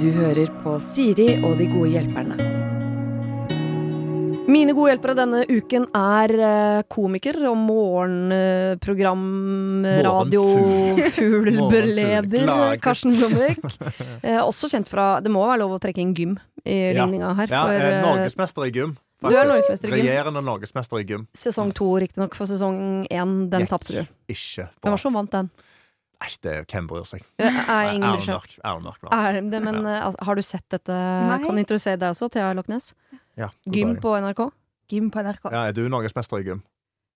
Du hører på Siri og de gode hjelperne. Mine gode hjelpere denne uken er eh, komiker og morgenprogramradiofuglbeleder. Karsten Blomvik. Eh, også kjent fra Det må være lov å trekke inn gym i ligninga her. Ja, for eh, norgesmester i gym. Du er norgesmester i gym. Regjerende norgesmester i gym. sesong to, riktignok, for sesong én, den tapte du. Ikke Hvem var som vant den? Nei, det er hvem bryr seg. Er ingen bryr seg. Er men eh, altså, har du sett dette? Nei. Kan interessere deg også, Thea Lochnes. Ja, Gym på NRK. Gym på NRK. Ja, er du norgesmester i gym?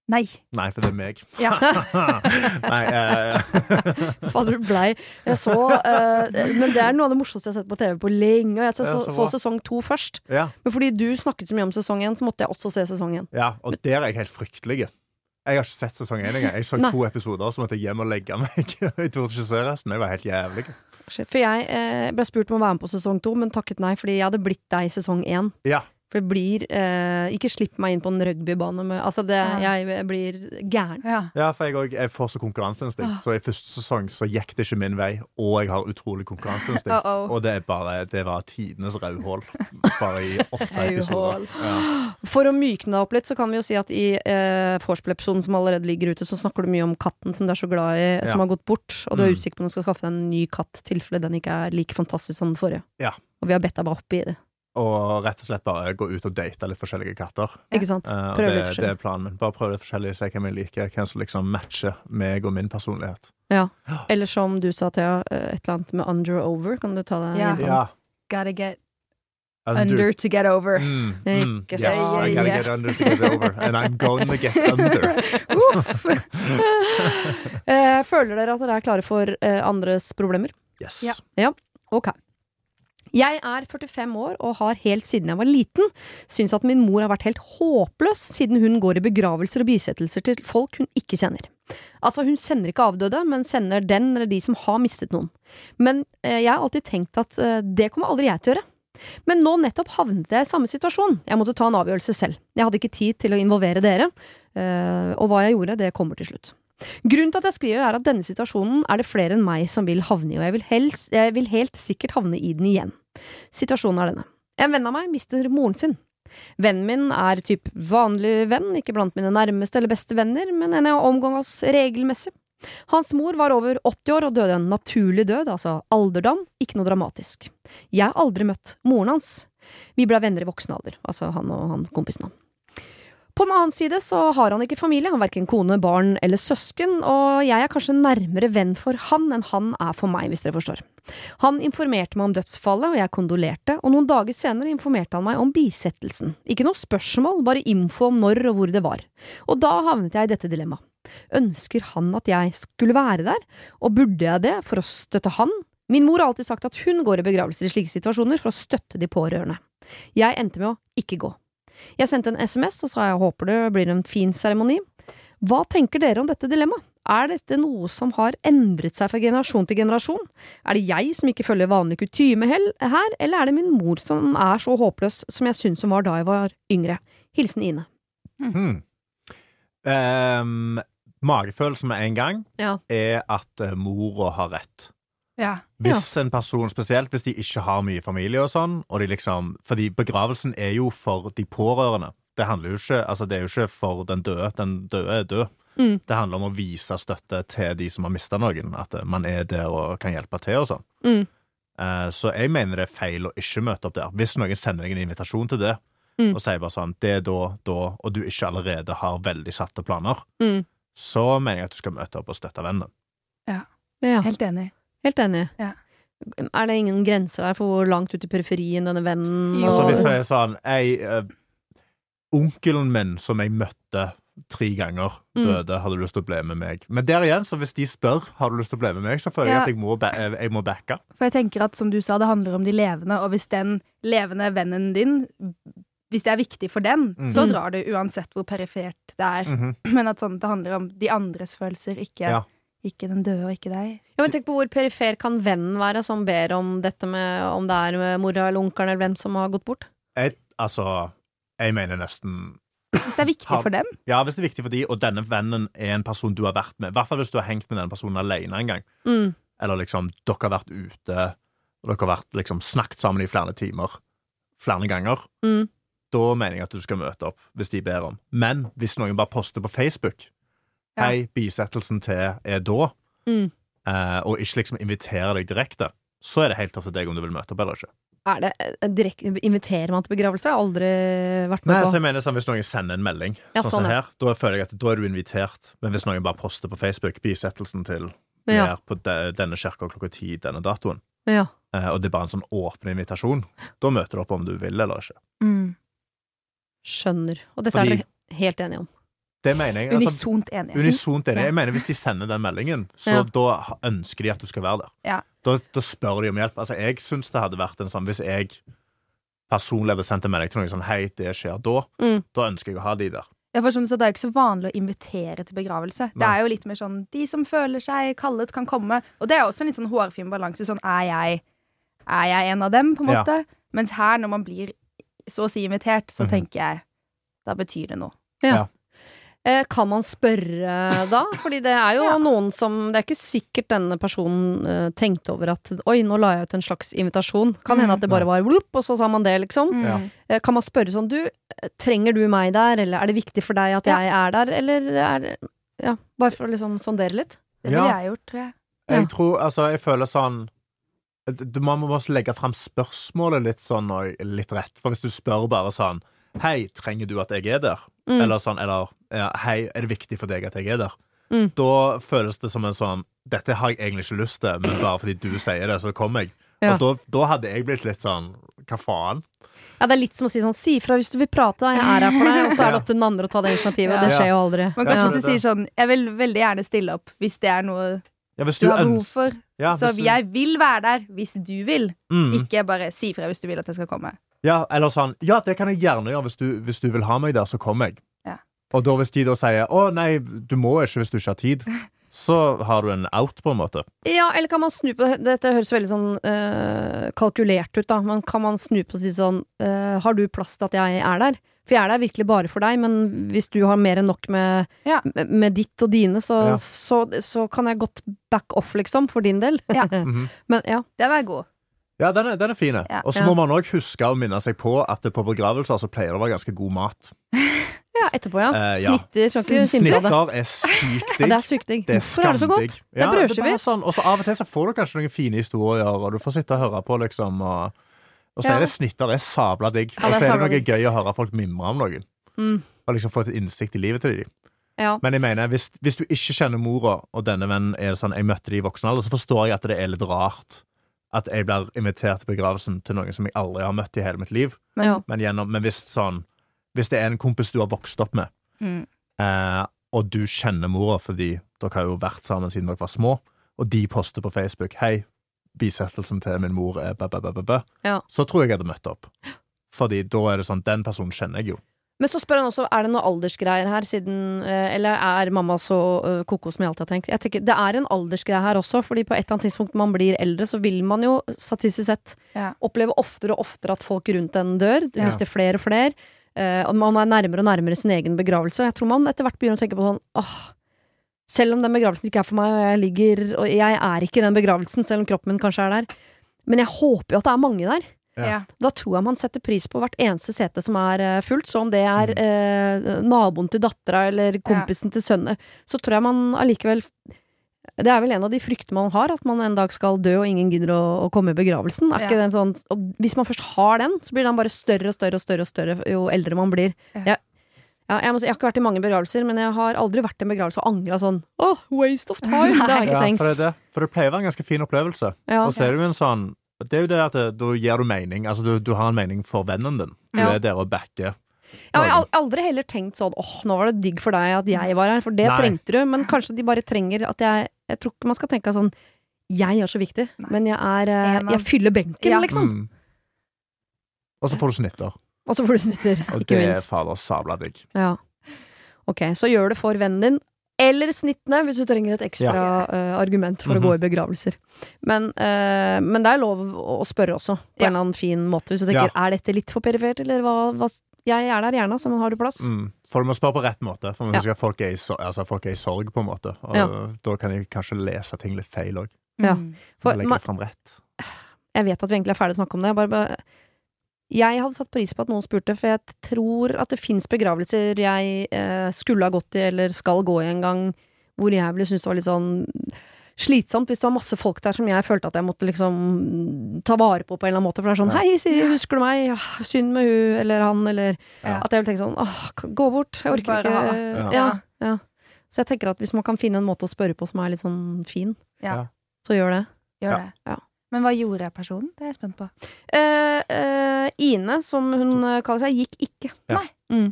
Nei. Nei, for det er meg. Ja. Nei, eh, Fader, du blei Jeg så eh, Men det er noe av det morsomste jeg har sett på TV på lenge. Og jeg så, så, så så sesong to først. ja, Men fordi du snakket så mye om sesong én, så måtte jeg også se sesong én. ja, og der er jeg helt fryktelig. Jeg har ikke sett sesong én engang. Jeg så Nei. to episoder, så måtte jeg hjem og legge meg. Jeg torde ikke se resten. Jeg var helt jævlig. For jeg eh, ble spurt om å være med på sesong to, men takket nei fordi jeg hadde blitt deg i sesong én. Ja. For det blir eh, Ikke slipp meg inn på en rugbybane med Altså, det, Ja. jeg blir gæren. Ja. Ja, for jeg, også, jeg får så konkurranseinstinkt. Ah. Så i første sesong så gikk det ikke min vei, og jeg har utrolig konkurranseinstinkt. Uh-oh. Og det er bare Det var tidenes rødhål. Bare i åtte episoder. Ja. For å mykne deg opp litt, så kan vi jo si at i eh, vorspiel-episoden som allerede ligger ute, så snakker du mye om katten som du er så glad i, som Ja. har gått bort. Og du er Mm. usikker på om du skal skaffe deg en ny katt, tilfelle den ikke er like fantastisk som den forrige. Ja. Og vi har bedt deg bare opp i det. Og rett og slett bare gå ut og date litt forskjellige katter. Ikke sant? Uh, Prøve det, litt det forskjellig. er planen min. Bare prøve litt forskjellig, se hvem jeg liker, hvem som liksom matcher meg og min personlighet. Ja. Eller som du sa, Thea, eh, et eller annet med under og over. Kan du ta det? Ja. Ja. Gotta get Under. under to get over. Mm, mm, yes, yeah, I gotta Yeah. get under to get over. And I'm gonna get under. Uff! Eh, Føler dere at dere er klare for eh, andres problemer? Yes. Ja. Ok. Jeg er 45 år og har helt siden jeg var liten syntes at min mor har vært helt håpløs siden hun går i begravelser og bisettelser til folk hun ikke kjenner. Altså, hun sender ikke avdøde, men sender den eller de som har mistet noen. Men eh, jeg har alltid tenkt at eh, det kommer aldri jeg til å gjøre. Men nå nettopp havnet jeg i samme situasjon. Jeg måtte ta en avgjørelse selv. Jeg hadde ikke tid til å involvere dere, eh, og hva jeg gjorde, det kommer til slutt. Grunnen til at jeg skriver er at denne situasjonen er det flere enn meg som vil havne i, og jeg vil, helst, jeg vil helt sikkert havne i den igjen. Situasjonen er denne. En venn av meg mister moren sin. Vennen min er typ vanlig venn, ikke blant mine nærmeste eller beste venner, men en jeg omgås regelmessig. Hans mor var over 80 år og døde en naturlig død, altså alderdom, ikke noe dramatisk. Jeg har aldri møtt moren hans. Vi ble venner i voksen alder, altså han og han kompisen han. På den annen side så har han ikke familie, han verken kone, barn eller søsken, og jeg er kanskje nærmere venn for han enn han er for meg, hvis dere forstår. Han informerte meg om dødsfallet, og jeg kondolerte, og noen dager senere informerte han meg om bisettelsen. Ikke noe spørsmål, bare info om når og hvor det var. Og da havnet jeg i dette dilemmaet. Ønsker han at jeg skulle være der, og burde jeg det for å støtte han? Min mor har alltid sagt at hun går i begravelser i slike situasjoner for å støtte de pårørende. Jeg endte med å ikke gå. Jeg sendte en SMS og sa jeg håper det blir en fin seremoni. Hva tenker dere om dette dilemmaet? Er dette noe som har endret seg fra generasjon til generasjon? Er det jeg som ikke følger vanlig kutyme her, eller er det min mor som er så håpløs som jeg syns hun var da jeg var yngre? Hilsen Ine. Mm. Um, magefølelsen med en gang Ja. er at uh, mora har rett. Ja. Hvis en person, spesielt hvis de ikke har mye familie og sånn, og de liksom Fordi begravelsen er jo for de pårørende. Det handler jo ikke Altså, det er jo ikke for den døde. Den døde er død. Mm. Det handler om å vise støtte til de som har mista noen. At uh, man er der og kan hjelpe til og sånn. Mm. Eh, så jeg mener det er feil å ikke møte opp der. Hvis noen sender deg en invitasjon til det, Mm. og sier bare sånn Det er da, da, og du ikke allerede har veldig satte planer, Mm. så mener jeg at du skal møte opp og støtte vennen. Ja, Helt enig. Helt enig. Ja. Er det ingen grenser der for hvor langt ut i periferien denne vennen Jo. Altså hvis jeg er sånn jeg, uh, Onkelen min som jeg møtte tre ganger, Mm. døde, hadde lyst til å bli med meg. Men der igjen, så hvis de spør har du lyst til å bli med meg, så føler jeg at jeg må, eh, jeg må backe. For jeg tenker at som du sa, det handler om de levende, og hvis den levende vennen din hvis det er viktig for den, Mm. så drar du uansett hvor perifert det er. Mhm. Men at sånn, det handler om de andres følelser, ikke, Ja. Ikke den døde og ikke deg. Ja, men tenk på hvor perifer kan vennen være som ber om dette med om det er med mora eller onkelen eller hvem som har gått bort? Jeg, altså, jeg mener nesten Hvis det er viktig for dem. Ja, hvis det er viktig for dem, og denne vennen er en person du har vært med, i hvert fall hvis du har hengt med denne personen alene en gang, Mm. eller liksom dere har vært ute, og dere har vært liksom snakket sammen i flere timer, flere ganger, Mm. da mener jeg at du skal møte opp hvis de ber om. Men hvis noen bare poster på Facebook. Hei, bisettelsen til er da, Mm. eh, og ikke liksom inviterer deg direkte, så er det helt opp til deg om du vil møte opp eller ikke. Er det direkt, direkte Inviterer man til begravelse? Jeg har aldri vært med Nei, med så jeg mener sånn, Hvis noen sender en melding, Ja, sånn sånn, her, da føler jeg at da er du invitert. Men hvis noen bare poster på Facebook bisettelsen til Ja. er på de, denne kirka klokka ti denne datoen, Ja. eh, og det er bare en sånn åpen invitasjon, da møter du opp om du vil eller ikke. Mm. Skjønner. Og dette Fordi- er dere helt enige om. Det mener jeg. Altså, Unisont enige. unisont enig. Jeg mener hvis de sender den meldingen, så Ja. da ønsker de at du skal være der. Ja. Da, da spør de om hjelp. Altså, jeg syns det hadde vært en sånn Hvis jeg personlig hadde sendt en melding til noen sånn Hei, det skjer da. Mm. Da ønsker jeg å ha de der. Ja, for sånn, så Det er jo ikke så vanlig å invitere til begravelse. Det er jo litt mer sånn de som føler seg kallet, kan komme. Og det er også en litt sånn hårfin balanse. Sånn er jeg, er jeg en av dem, på en Ja. måte? Mens her, når man blir så å si invitert, så Mhm. tenker jeg da betyr det noe. Eh, Kan man spørre da? Fordi det er jo Ja. noen som Det er ikke sikkert denne personen eh, tenkte over at Oi, nå la jeg ut en slags invitasjon. Kan hende Mm. at det bare var blup, og så sa man det, liksom. Ja. Eh, Kan man spørre sånn Du, eh, trenger du meg der, eller er det viktig for deg at Ja. jeg er der, eller er Ja, bare for å liksom sondere litt. Det ville Ja. jeg gjort, tror jeg. Ja. Jeg tror, altså, jeg føler sånn du, Man må også legge fram spørsmålet litt sånn og litt rett. For hvis du spør bare sånn Hei, trenger du at jeg er der? Mm. Eller sånn, eller ja, Hei, er det viktig for deg at jeg er der? Mm. Da føles det som en sånn Dette har jeg egentlig ikke lyst til, men bare fordi du sier det, så kommer jeg. Ja. Og da, da hadde jeg blitt litt sånn Hva faen? Ja, det er litt som å si sånn Si ifra hvis du vil prate, jeg er her for deg, og så er det opp til den andre å ta det initiativet. Ja. Det skjer jo aldri. Men kanskje hvis du sier sånn Jeg vil veldig gjerne stille opp hvis det er noe Ja, du du har behov for. ja, Så du- jeg vil være der hvis du vil. mm. Ikke bare si fra hvis du vil at jeg skal komme. Ja, eller sånn Ja, det kan jeg gjerne gjøre. Hvis du, hvis du vil ha meg der, så kommer jeg. Ja. Og da hvis de da sier 'Å, nei, du må ikke hvis du ikke har tid', så har du en out, på en måte. Ja, eller kan man snu på det? Dette høres veldig sånn øh, kalkulert ut, da. Men kan man snu på og si sånn øh, Har du plass til at jeg er der? For jeg er der virkelig bare for deg, men hvis du har mer enn nok med, Ja. med, med ditt og dine, så, Ja. så, så kan jeg godt back off, liksom, for din del. Ja. Mhm. men ja. Det var god. Ja, den er, den er fin. Ja. Og så Ja. må man òg huske å minne seg på at det på begravelser så pleier det å være ganske god mat. ja, etterpå, ja. Eh, ja. Snitter. Skal ikke kimse av det. Snitter er sykt Ja, digg. det er sykt digg. Det Hvorfor er det så godt? Det er Ja, brødskiver. Sånn, og så av og til så får du kanskje noen fine historier, og du får sitte og høre på, liksom. Og, og så Ja. er det snitter. Det er sabla digg. Ja, og så er det noe gøy å høre folk mimre om noen. Mm. Og liksom få et innsikt i livet til dem. Ja. Men jeg mener, hvis, hvis du ikke kjenner mora, og denne vennen er sånn Jeg møtte de i voksen alder, så forstår jeg at det er litt rart at jeg blir invitert til begravelsen til noen som jeg aldri har møtt i hele mitt liv. Men, Ja. Men, gjennom, men hvis sånn Hvis det er en kompis du har vokst opp med, mm, eh, og du kjenner mora fordi dere har jo vært sammen siden dere var små, og de poster på Facebook 'Hei, bisettelsen til min mor er bæ, bæ, bæ, bæ, bæ', Ja. så tror jeg jeg hadde møtt opp. Fordi da er det sånn Den personen kjenner jeg jo. Men så spør han også, er det noe aldersgreier her, siden eh, Eller er mamma så uh, koko som jeg alltid har tenkt? Jeg tenker, Det er en aldersgreie her også, fordi på et eller annet tidspunkt man blir eldre, så vil man jo statistisk sett Ja. oppleve oftere og oftere at folk rundt en dør. Du Ja. mister flere og flere. eh, og man er nærmere og nærmere sin egen begravelse. Og jeg tror man etter hvert begynner å tenke på sånn åh, selv om den begravelsen ikke er for meg, og jeg ligger Og jeg er ikke i den begravelsen, selv om kroppen min kanskje er der. Men jeg håper jo at det er mange der. Ja. ja. Da tror jeg man setter pris på hvert eneste sete som er eh, fullt. Så om det er Mm. eh, naboen til dattera eller kompisen til sønnen, så tror jeg man allikevel Det er vel en av de fryktene man har, at man en dag skal dø og ingen gidder å, å komme i begravelsen. Er Ja. ikke den sånn, og hvis man først har den, så blir den bare større og større og større, og større jo eldre man blir. Ja. Jeg, ja, jeg, må si, jeg har ikke vært i mange begravelser, men jeg har aldri vært i en begravelse og angra sånn Åh, waste of time! Det har jeg ikke Ja, tenkt. for, det for det pleier å være en ganske fin opplevelse. Ja. Og så er det jo en sånn Det er jo det at det, da gir du mening. Altså, du, du har en mening for vennen din. Du Ja. er der og backer. Ja, jeg har aldri heller tenkt sånn åh, nå var det digg for deg at jeg var her, for det Nei. trengte du. Men kanskje de bare trenger at jeg Jeg tror ikke man skal tenke sånn jeg er så viktig, Nei. men jeg er eh, Jeg fyller benken, Ja. liksom. Mm. Og så får du snitter. Og så får du snitter, Og ikke det er minst. fader sabla digg. Ja. Ok, så gjør det for vennen din. Eller snittene, hvis du trenger et ekstra Ja. uh, argument for Mhm. å gå i begravelser. Men, uh, men det er lov å spørre også, på Ja. en eller annen fin måte. Hvis du tenker er dette litt for perifert, eller hva, hva Jeg er der gjerne, så har du plass. Mm. For du må spørre på rett måte. For man Ja. at folk er, i, altså, folk er i sorg, på en måte. Og Ja. da kan jeg kanskje lese ting litt feil òg. Ja. Mm. For Legge fram rett. jeg vet at vi egentlig er ferdig å snakke om det. Bare, bare, jeg hadde satt pris på at noen spurte, for jeg tror at det fins begravelser jeg eh, skulle ha gått i, eller skal gå i en gang, hvor jeg ville synes det var litt sånn slitsomt hvis det var masse folk der som jeg følte at jeg måtte liksom ta vare på på en eller annen måte. For det er sånn Ja. 'Hei, Siri, husker du meg? Ja, synd med hun eller han', eller Ja. At jeg vil tenke sånn 'Åh, gå bort. Jeg orker Bare ikke'. ha. Ja. Ja. Ja, Så jeg tenker at hvis man kan finne en måte å spørre på som er litt sånn fin, så gjør det. Gjør Ja. det. Ja. Men hva gjorde personen? Det er jeg spent på. Eh, eh, Ine, som hun eh, kaller seg, gikk ikke. Ja. Nei. Mm.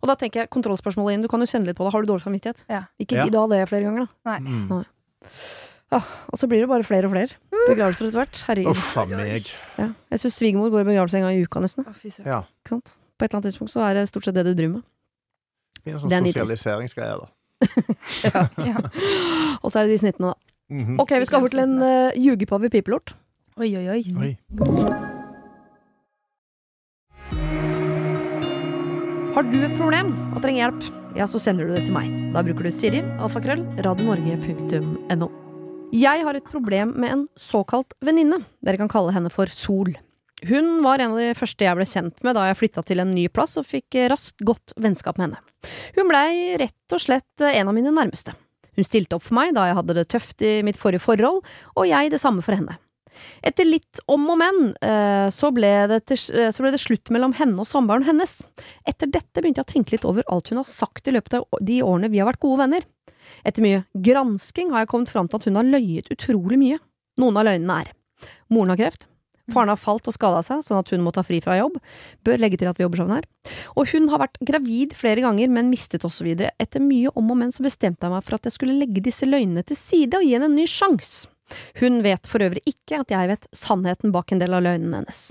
Og da tenker jeg kontrollspørsmålet inn. Du kan jo kjenne litt på det. Har du dårlig samvittighet? Ja. Ikke Ja. gidd å det flere ganger, da. Mm. Og så blir det bare flere og flere begravelser etter hvert. Herregud. Uff a meg. Ja. Jeg syns svigermor går i begravelse en gang i uka, nesten. Ja. Ikke sant? På et eller annet tidspunkt så er det stort sett det du driver med. Det er en sånn er sosialiseringsgreie, da. Ja. Og så er det de snittene, da. Mhm. Ok, vi skal over til en uh, ljugepave pipelort. Oi, oi, oi. Oi. Har du et problem og trenger hjelp, ja, så sender du det til meg. Da bruker du Siri, alfakrøll, radionorge.no. Jeg har et problem med en såkalt venninne. Dere kan kalle henne for Sol. Hun var en av de første jeg ble kjent med da jeg flytta til en ny plass og fikk eh, raskt godt vennskap med henne. Hun blei rett og slett eh, en av mine nærmeste. Hun stilte opp for meg da jeg hadde det tøft i mitt forrige forhold, og jeg det samme for henne. Etter litt om og men, eh, så ble, det eh, så ble det slutt mellom henne og samboeren hennes. Etter dette begynte jeg å tenke litt over alt hun har sagt i løpet av de årene vi har vært gode venner. Etter mye gransking har jeg kommet fram til at hun har løyet utrolig mye. Noen av løgnene er moren har kreft, faren har falt og skada seg sånn at hun må ta fri fra jobb, bør legge til at vi jobber sammen her, og hun har vært gravid flere ganger, men mistet osv. Etter mye om og men så bestemte jeg meg for at jeg skulle legge disse løgnene til side og gi henne en ny sjanse. Hun vet for øvrig ikke at jeg vet sannheten bak en del av løgnene hennes.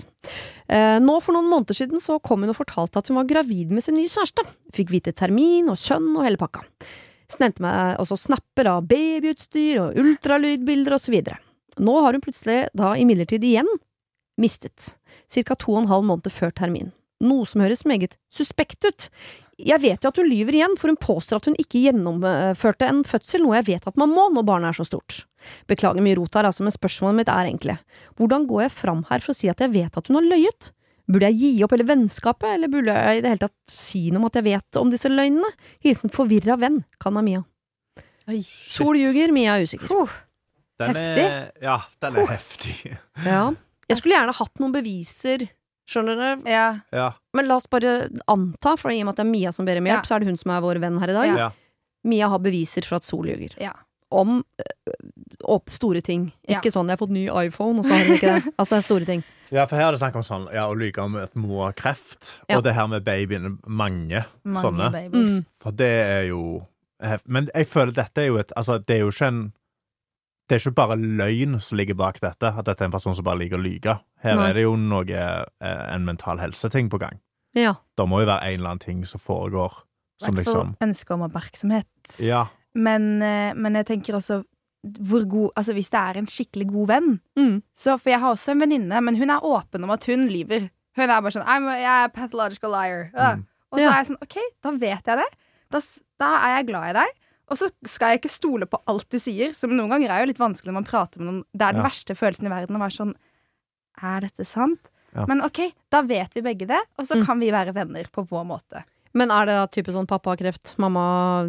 Eh, nå for noen måneder siden så kom hun og fortalte at hun var gravid med sin nye kjæreste. Fikk vite termin og kjønn og hele pakka. Sendte meg også snapper av babyutstyr og ultralydbilder videre. Nå har hun plutselig da imidlertid igjen mistet, ca. to og en halv måned før termin. Noe som høres meget suspekt ut. Jeg vet jo at hun lyver igjen, for hun påstår at hun ikke gjennomførte en fødsel, noe jeg vet at man må når barnet er så stort. Beklager mye rot her, altså, men spørsmålet mitt er egentlig, hvordan går jeg fram her for å si at jeg vet at hun har løyet? Burde jeg gi opp hele vennskapet, eller burde jeg i det hele tatt si noe om at jeg vet om disse løgnene? Hilsen forvirra venn, kan av Mia. Oi. Sol ljuger, Mia er usikker. Den er, ja, den er heftig. Ja. Jeg skulle gjerne hatt noen beviser, skjønner dere, Ja. Ja. men la oss bare anta, for i og med at det er Mia som ber om hjelp, Ja. så er det hun som er vår venn her i dag. Ja. Mia har beviser for at Sol ljuger. Ja. Om øh, opp store ting. Ja. Ikke sånn 'jeg har fått ny iPhone', og så har hun ikke det. Altså det er store ting. Ja, for her er det snakk om sånn, ja, å lyve om at mor har kreft, Ja. og det her med babyen, mange, Mange sånne. babyer. Mm. For det er jo Men jeg føler dette er jo et Altså, det er jo ikke en Det er ikke bare løgn som ligger bak dette, at dette er en person som bare liker å lyge. Her Nei. er det jo noe eh, en mental helseting på gang. Ja. Det må jo være en eller annen ting som foregår som liksom ønske om oppmerksomhet. Ja. Men, eh, men jeg tenker også hvor god Altså hvis det er en skikkelig god venn Mm. så, For jeg har også en venninne, men hun er åpen om at hun lyver. Hun er bare sånn I'm a, 'Jeg er pathological liar'. Ja. Mm. Og så Ja. er jeg sånn OK, da vet jeg det. Da, da er jeg glad i deg. Og så skal jeg ikke stole på alt du sier, som noen ganger er jo litt vanskelig når man prater med noen. Det er den Ja. verste følelsen i verden å være sånn Er dette sant? Ja. Men OK, da vet vi begge det, og så Mm. kan vi være venner på vår måte. Men er det da type sånn pappa har kreft, mamma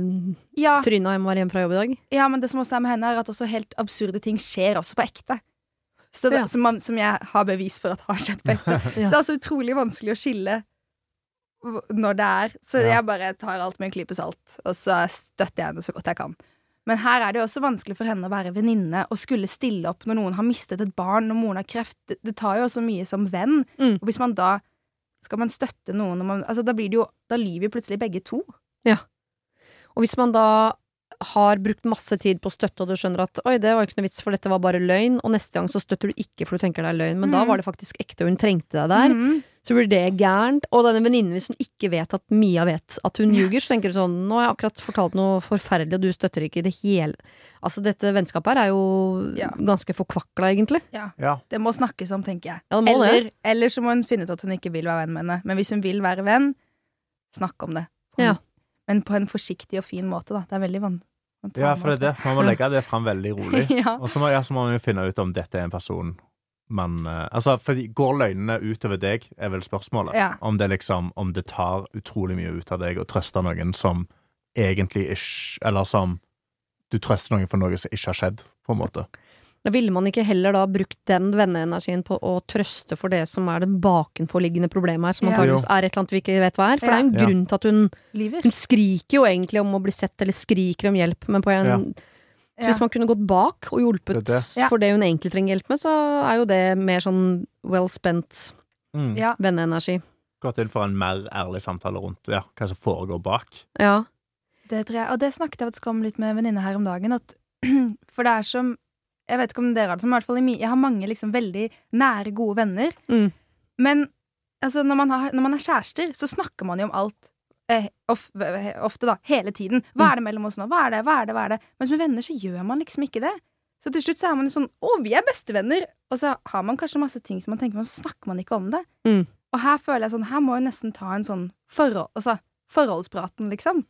Ja, tryna hjemme var hjemme fra jobb i dag? ja, men det som også er med henne, er at også helt absurde ting skjer også på ekte. Så det, Ja. som, man, som jeg har bevis for at har skjedd på ekte. Ja. Så det er altså utrolig vanskelig å skille når det er. Så Ja. jeg bare tar alt med en klype salt, og så støtter jeg henne så godt jeg kan. Men her er det jo også vanskelig for henne å være venninne og skulle stille opp når noen har mistet et barn, når moren har kreft. Det, det tar jo også mye som venn. Mm. Og hvis man da skal man støtte noen man, altså Da blir det jo Da lyver jo plutselig begge to. Ja. Og hvis man da har brukt masse tid på å støtte, og du skjønner at oi, det var ikke noe vits, for dette var bare løgn, og neste gang så støtter du ikke for du tenker det er løgn, men da Mm. var det faktisk ekte, og hun trengte deg der, Mm. så blir det gærent. Og denne venninnen, hvis hun ikke vet at Mia vet at hun ljuger, så tenker du sånn nå har jeg akkurat fortalt noe forferdelig, og du støtter ikke i det hele Altså, dette vennskapet her er jo Ja. ganske forkvakla, egentlig. ja. Det må snakkes om, tenker jeg. Ja, det må eller, det. eller så må hun finne ut at hun ikke vil være venn med henne. Men hvis hun vil være venn, snakk om det. Hun Ja. Men på en forsiktig og fin måte, da. Det er veldig vanskelig. Ja, for det er det. Man må legge det fram veldig rolig. ja. Og så må, ja, så må man jo finne ut om dette er en person man eh, Altså, for Går løgnene utover deg, er vel spørsmålet. Ja. Om det liksom Om det tar utrolig mye ut av deg å trøste noen som egentlig ikke Eller som du trøster noen for noe som ikke har skjedd, på en måte. Da ville man ikke heller da brukt den venneenergien på å trøste for det som er det bakenforliggende problemet her, som Ja. antakeligvis er et eller annet vi ikke vet hva er. For det er jo en grunn til at hun Lyver. Hun skriker jo egentlig om å bli sett, eller skriker om hjelp, men på en Ja. Så hvis man kunne gått bak og hjulpet Det det. For det hun egentlig trenger hjelp med, så er jo det mer sånn well spent Mm. Venneenergi. Gått inn for en mer ærlig samtale rundt ja, hva som foregår bak. Ja. Det tror jeg, og det snakket jeg faktisk om litt med en venninne her om dagen. At, for det er som Jeg vet ikke om dere har det som, men i hvert fall i jeg har mange liksom veldig nære, gode venner. Mm. Men altså, når, man har, når man er kjærester, så snakker man jo om alt. Eh, of, ofte, da. Hele tiden. Hva er det mellom oss nå? Hva er det? Hva er det? Hva er det? Mens med venner så gjør man liksom ikke det. Så til slutt så er man jo sånn Å, vi er bestevenner! Og så har man kanskje masse ting som man tenker på, men så snakker man ikke om det. Mm. Og her føler jeg sånn Her må jeg nesten ta en sånn forhold, altså, forholdspraten, liksom.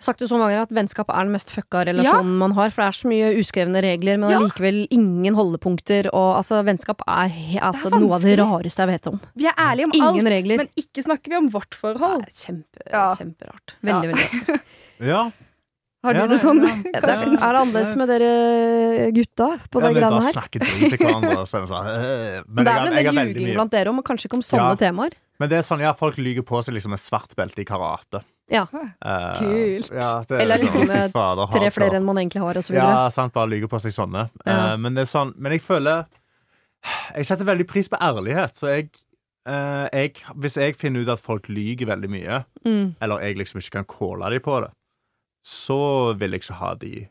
Sagt det så mange ganger at vennskap er den mest fucka relasjonen man har, for det er så mye uskrevne regler, men Ja. allikevel ingen holdepunkter, og altså, vennskap er, altså, Det er noe av det rareste jeg vet om. Vi er ærlige om Ingen alt, regler. men ikke snakker vi om vårt forhold. Det er kjempe, Ja. kjemperart. Veldig, Ja. veldig rart. Ja. Har du Ja, det sånn? ja. Det er, er det annerledes med dere gutta på ja, de greiene her? snakker drit til hverandre. Er sånn, men det er har, vel jeg en del ljuging blant dere om, og kanskje ikke om sånne Ja. temaer. Men det er sånn, ja, folk lyver på seg liksom et svart belte i karate. Ja. Uh, Kult. Ja, det er Eller liksom med fader, Tre flere enn man egentlig har, videre. Ja, sant, bare lyver på seg sånne. Ja. Eh, men det er sånn Men jeg føler Jeg setter veldig pris på ærlighet, så jeg, uh, jeg Hvis jeg finner ut at folk lyver veldig mye, Mm. eller jeg liksom ikke kan calle dem på det, så vil jeg ikke ha de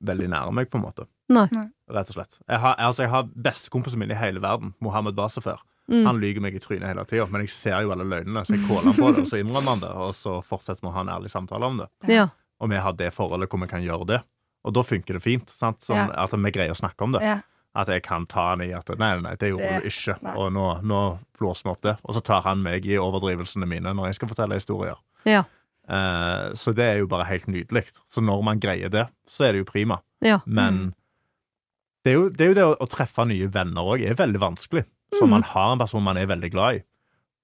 veldig nære meg, på en måte. Nei. Rett og slett. Jeg har, altså, jeg har bestekompisen min i hele verden, Mohammed Basefer. Mm. Han lyver meg i trynet hele tida, men jeg ser jo alle løgnene, så jeg caller han på det, og så innrømmer han det, og så fortsetter vi å ha en ærlig samtale om det. Ja. Og vi har det forholdet hvor vi kan gjøre det. Og da funker det fint. Sant? Sånn Ja. At vi greier å snakke om det. Ja. At jeg kan ta han i at Nei, nei, det gjorde Det- du ikke. nei. Og nå, nå blåser vi opp det. Og så tar han meg i overdrivelsene mine når jeg skal fortelle historier. Ja. Eh, så det er jo bare helt nydelig. Så når man greier det, så er det jo prima. Ja. Men Mm. det, er jo, det er jo det å, å treffe nye venner òg er veldig vanskelig. Så Mm. man har en person man er veldig glad i,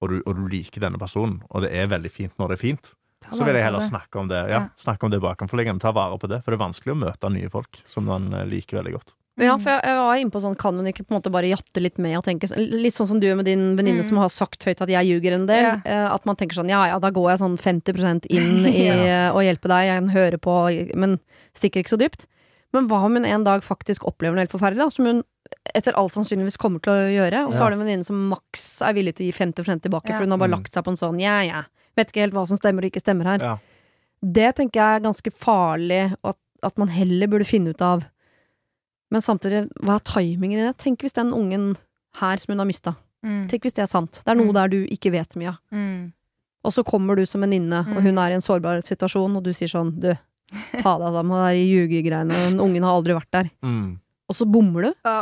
og du, og du liker denne personen, og det er veldig fint når det er fint. Så vil jeg heller snakke om det ja, Ja. snakke om det bakenforliggende. Ta vare på det, for det er vanskelig å møte nye folk som man eh, liker veldig godt. Ja, for jeg, jeg var inne på sånn, kan hun ikke på en måte bare jatte litt med og tenke sånn- Litt sånn som du med din venninne Mm. som har sagt høyt at jeg ljuger en del. Ja. eh, At man tenker sånn ja ja, da går jeg sånn 50% inn i eh, å hjelpe deg, jeg hører på, men stikker ikke så dypt. Men hva om hun en dag faktisk opplever noe helt forferdelig, da, som hun etter all sannsynligvis kommer til å gjøre, og så Ja. har du en venninne som maks er villig til å gi 50 tilbake, Ja. for hun har bare Mm. lagt seg på en sånn ja ja, vet ikke helt hva som stemmer og ikke stemmer her. Ja. Det tenker jeg er ganske farlig, og at, at man heller burde finne ut av. Men samtidig, hva er timingen i det? Tenk hvis den ungen her som hun har mista, Mm. tenk hvis det er sant. Det er noe Mm. der du ikke vet mye av. Mm. Og så kommer du som venninne, og Mm. hun er i en sårbar situasjon, og du sier sånn du, ta deg sammen med de ljugegreiene, den ungen har aldri vært der. Mm. Og så bommer du. Ja.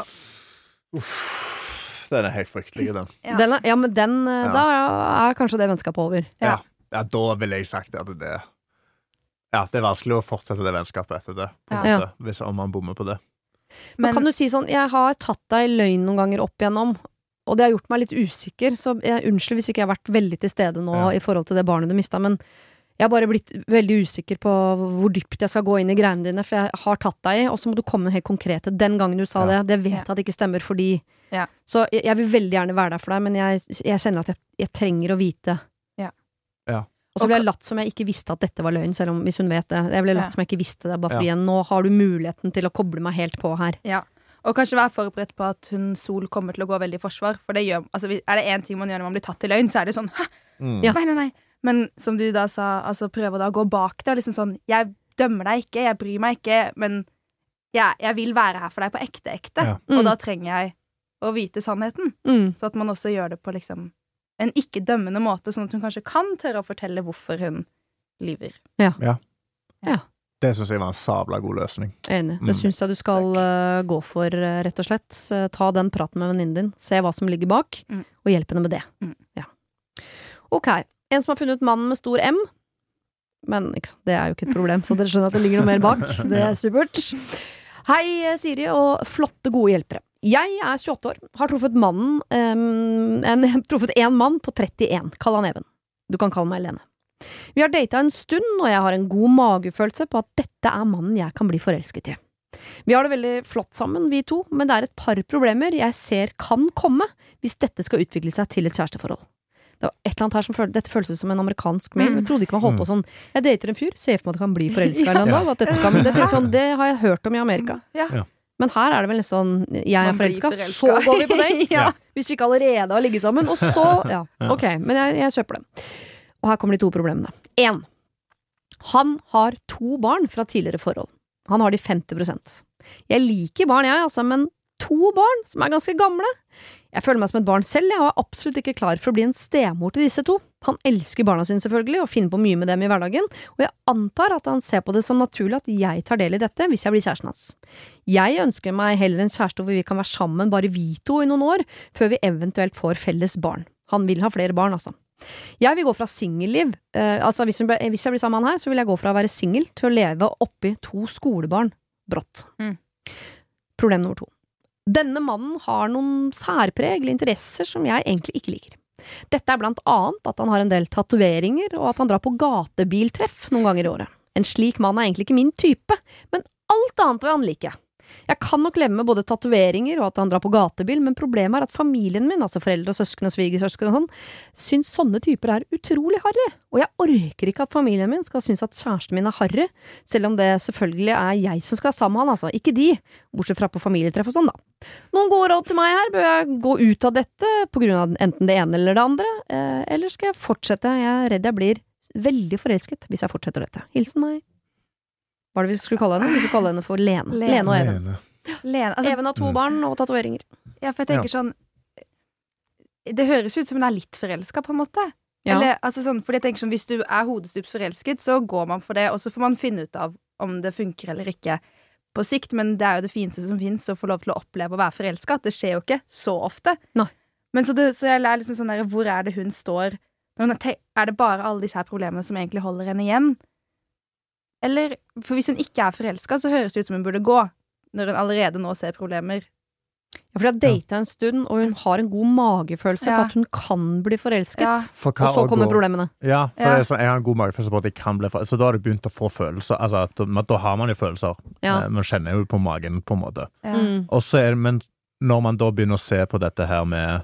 Uff, den er helt fryktelig, den. Ja. Den er, ja, men den, eh, Ja. da er kanskje det vennskapet over. Ja. Ja, da ville jeg sagt at det Ja, det er vanskelig å fortsette det vennskapet etter det, på en måte, hvis, om man bommer på det. Men Men kan du si sånn, jeg har tatt deg i løgn noen ganger opp igjennom, og det har gjort meg litt usikker, så jeg, unnskyld hvis ikke jeg har vært veldig til stede nå Ja. i forhold til det barnet du mista, men jeg har bare blitt veldig usikker på hvor dypt jeg skal gå inn i greiene dine, for jeg har tatt deg i, og så må du komme helt konkrete. Den gangen du sa Ja. det, det vet jeg at det ikke stemmer fordi Ja. Så jeg, jeg vil veldig gjerne være der for deg, men jeg, jeg kjenner at jeg, jeg trenger å vite. Ja. Ja. Og så ble jeg latt som jeg ikke visste at dette var løgn, selv om hvis hun vet det. Jeg ble latt Ja. som jeg ikke visste det, bare fordi nå har du muligheten til å koble meg helt på her. Ja. Og kanskje være forberedt på at hun Sol kommer til å gå veldig i forsvar. For det gjør, altså, er det én ting man gjør når man blir tatt i løgn, så er det sånn Hæ? Mm. Ja. Nei, nei, nei. Men som du da sa, altså prøve å gå bak det. og Liksom sånn Jeg dømmer deg ikke, jeg bryr meg ikke, men jeg, jeg vil være her for deg på ekte, ekte. Ja. Mm. Og da trenger jeg å vite sannheten. Mm. Så at man også gjør det på liksom en ikke-dømmende måte, sånn at hun kanskje kan tørre å fortelle hvorfor hun lyver. Det syns jeg var en sabla god løsning. Enig. Mm. Det syns jeg du skal uh, gå for, uh, rett og slett. Så ta den praten med venninnen din, se hva som ligger bak, Mm. og hjelp henne med det. Mm. Ja. Ok. En som har funnet mannen med stor M. Men det er jo ikke et problem, så dere skjønner at det ligger noe mer bak. Det er supert. Hei, Siri og flotte, gode hjelpere. Jeg er 28 år, har truffet mannen um, en, truffet én mann på 31. Kall han Even. Du kan kalle meg Lene. Vi har data en stund, og jeg har en god magefølelse på at dette er mannen jeg kan bli forelsket i. Vi har det veldig flott sammen, vi to, men det er et par problemer jeg ser kan komme hvis dette skal utvikle seg til et kjæresteforhold. Det var et eller annet her som følte, Dette føles ut som en amerikansk mail. Mm. Jeg trodde ikke man holdt på sånn Jeg dater en fyr, ser for meg at jeg kan bli forelska en eller annen dag. Det, sånn, det har jeg hørt om i Amerika. Ja. Ja. Men her er det vel litt sånn Jeg er forelska, så går vi på date! Ja. Hvis vi ikke allerede har ligget sammen. Og så Ja, Ja. ok. Men jeg, jeg kjøper det. Og her kommer de to problemene. Én. Han har to barn fra tidligere forhold. Han har de 50% Jeg liker barn, jeg, altså, men to barn som er ganske gamle? Jeg føler meg som et barn selv, jeg og er absolutt ikke klar for å bli en stemor til disse to. Han elsker barna sine selvfølgelig, og finner på mye med dem i hverdagen, og jeg antar at han ser på det som naturlig at jeg tar del i dette hvis jeg blir kjæresten hans. Jeg ønsker meg heller en kjæreste hvor vi kan være sammen bare vi to i noen år, før vi eventuelt får felles barn. Han vil ha flere barn, altså. Jeg vil gå fra singelliv, eh, altså hvis jeg, ble- hvis jeg blir sammen med han her, så vil jeg gå fra å være singel til å leve oppi to skolebarn brått. Mm. Problem nummer to. Denne mannen har noen særpreg eller interesser som jeg egentlig ikke liker. Dette er blant annet at han har en del tatoveringer, og at han drar på gatebiltreff noen ganger i året. En slik mann er egentlig ikke min type, men alt annet vil han liker jeg. Kan nok leve med både tatoveringer og at han drar på gatebil, men problemet er at familien min, altså foreldre og søsken og svigersøsken og sånn, syns sånne typer er utrolig harry, og jeg orker ikke at familien min skal synes at kjæresten min er harry, selv om det selvfølgelig er jeg som skal være sammen med han, altså, ikke de, bortsett fra på familietreff og sånn, da. Noen gode råd til meg her, bør jeg gå ut av dette på grunn av enten det ene eller det andre, eh, eller skal jeg fortsette, jeg er redd jeg blir veldig forelsket hvis jeg fortsetter dette. Hilsen meg. Hva er det vi skulle kalle henne? Vi skulle kalle henne for Lene. Lene. Lene og Even. Lene. Lene, altså, Even har to Mm. barn og tatoveringer. ja, for jeg tenker sånn Det høres ut som hun er litt forelska, på en måte. Ja. Eller, altså sånn, fordi jeg tenker sånn, Hvis du er hodestups forelsket, så går man for det, og så får man finne ut av om det funker eller ikke på sikt, men det er jo det fineste som fins, å få lov til å oppleve å være forelska. Det skjer jo ikke så ofte. Nei. Men så, det, så jeg lærer liksom sånn der, hvor er det hun står er, er det bare alle disse her problemene som egentlig holder henne igjen? Eller, for hvis hun ikke er forelska, så høres det ut som hun burde gå, når hun allerede nå ser problemer. Ja, for de har data en stund, og hun har en god magefølelse Ja. på at hun kan bli forelsket. Ja. For Og så kommer gå- problemene. Ja, for Ja. Det er sånn, jeg har en god magefølelse på at jeg kan bli forelsket, Så da har du begynt å få følelser. Altså, at da, da har man jo følelser. Ja. Eh, Man kjenner jo på magen, på en måte. Ja. Mm. Og så er det, men når man da begynner å se på dette her med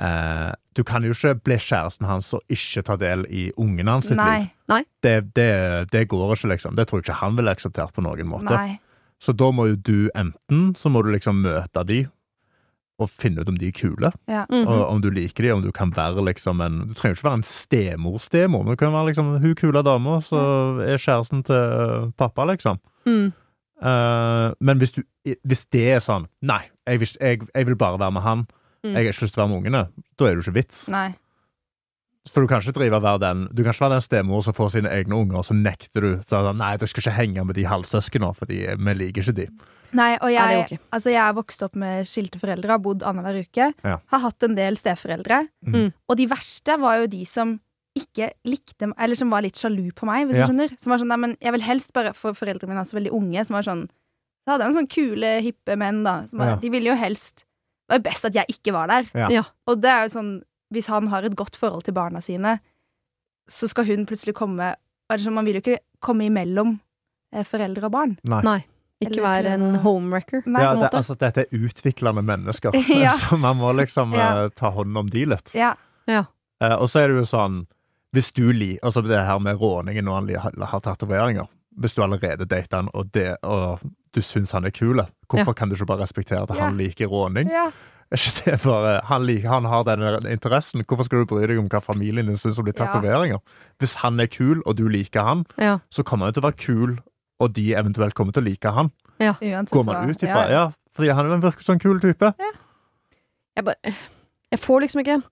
eh, Du kan jo ikke bli kjæresten hans og ikke ta del i ungen hans sitt liv. Nei. Det, det, det går ikke, liksom. Det tror jeg ikke han ville akseptert på noen måte. Nei. Så da må jo du enten så må du liksom møte de og finne ut om de er kule, Mhm. og om du liker de, om du kan være liksom en Du trenger jo ikke være en stemor-stemor, men du kan være liksom hun kule dama som er kjæresten til øh, pappa, liksom. Mm. Uh, men hvis, du, hvis det er sånn Nei, jeg vil, jeg, jeg vil bare være med han. Mm. Jeg har ikke lyst til å være med ungene. Da er det jo ikke vits. Nei. For du kan ikke drive være den Du kan ikke være den stemor som får sine egne unger, og så nekter du. Så, nei, du skal ikke henge med de halvsøsknene, fordi vi liker ikke de. Nei, og jeg, går okay. altså jeg er vokst opp med skilte foreldre, har bodd annenhver uke. Ja. Har hatt en del steforeldre. Mm. Og de verste var jo de som ikke likte meg, eller som var litt sjalu på meg, hvis Ja. du skjønner. Som var sånn, nei, men jeg vil helst bare For foreldrene mine er så veldig unge, som var sånn Så hadde jeg noen sånne kule, hippe menn, da. Som var, Ja. De ville jo helst Det var best at jeg ikke var der. Ja. Ja. Og det er jo sånn Hvis han har et godt forhold til barna sine, så skal hun plutselig komme altså, Man vil jo ikke komme imellom eh, foreldre og barn. Nei. Nei. Ikke Eller være en homewrecker. Ja, det, altså, dette er utviklende mennesker, Ja. så man må liksom Ja. eh, ta hånd om de litt. Ja. Eh, og så er det jo sånn Hvis du liker altså det her med råningen når han har tatoveringer Hvis du allerede dater han, og, det, og du syns han er kul, hvorfor kan du ikke bare respektere at han liker råning? ja. Er bare, han, liker, han har den interessen. Hvorfor skal du bry deg om hva familien din syns om de Ja. tatoveringer? Hvis han er kul, og du liker han, Ja. så kommer han til å være kul, og de eventuelt kommer til å like han. Uansett Går man ut ifra? Ja, fordi han er en virker som en kul type. Jeg bare Jeg får liksom ikke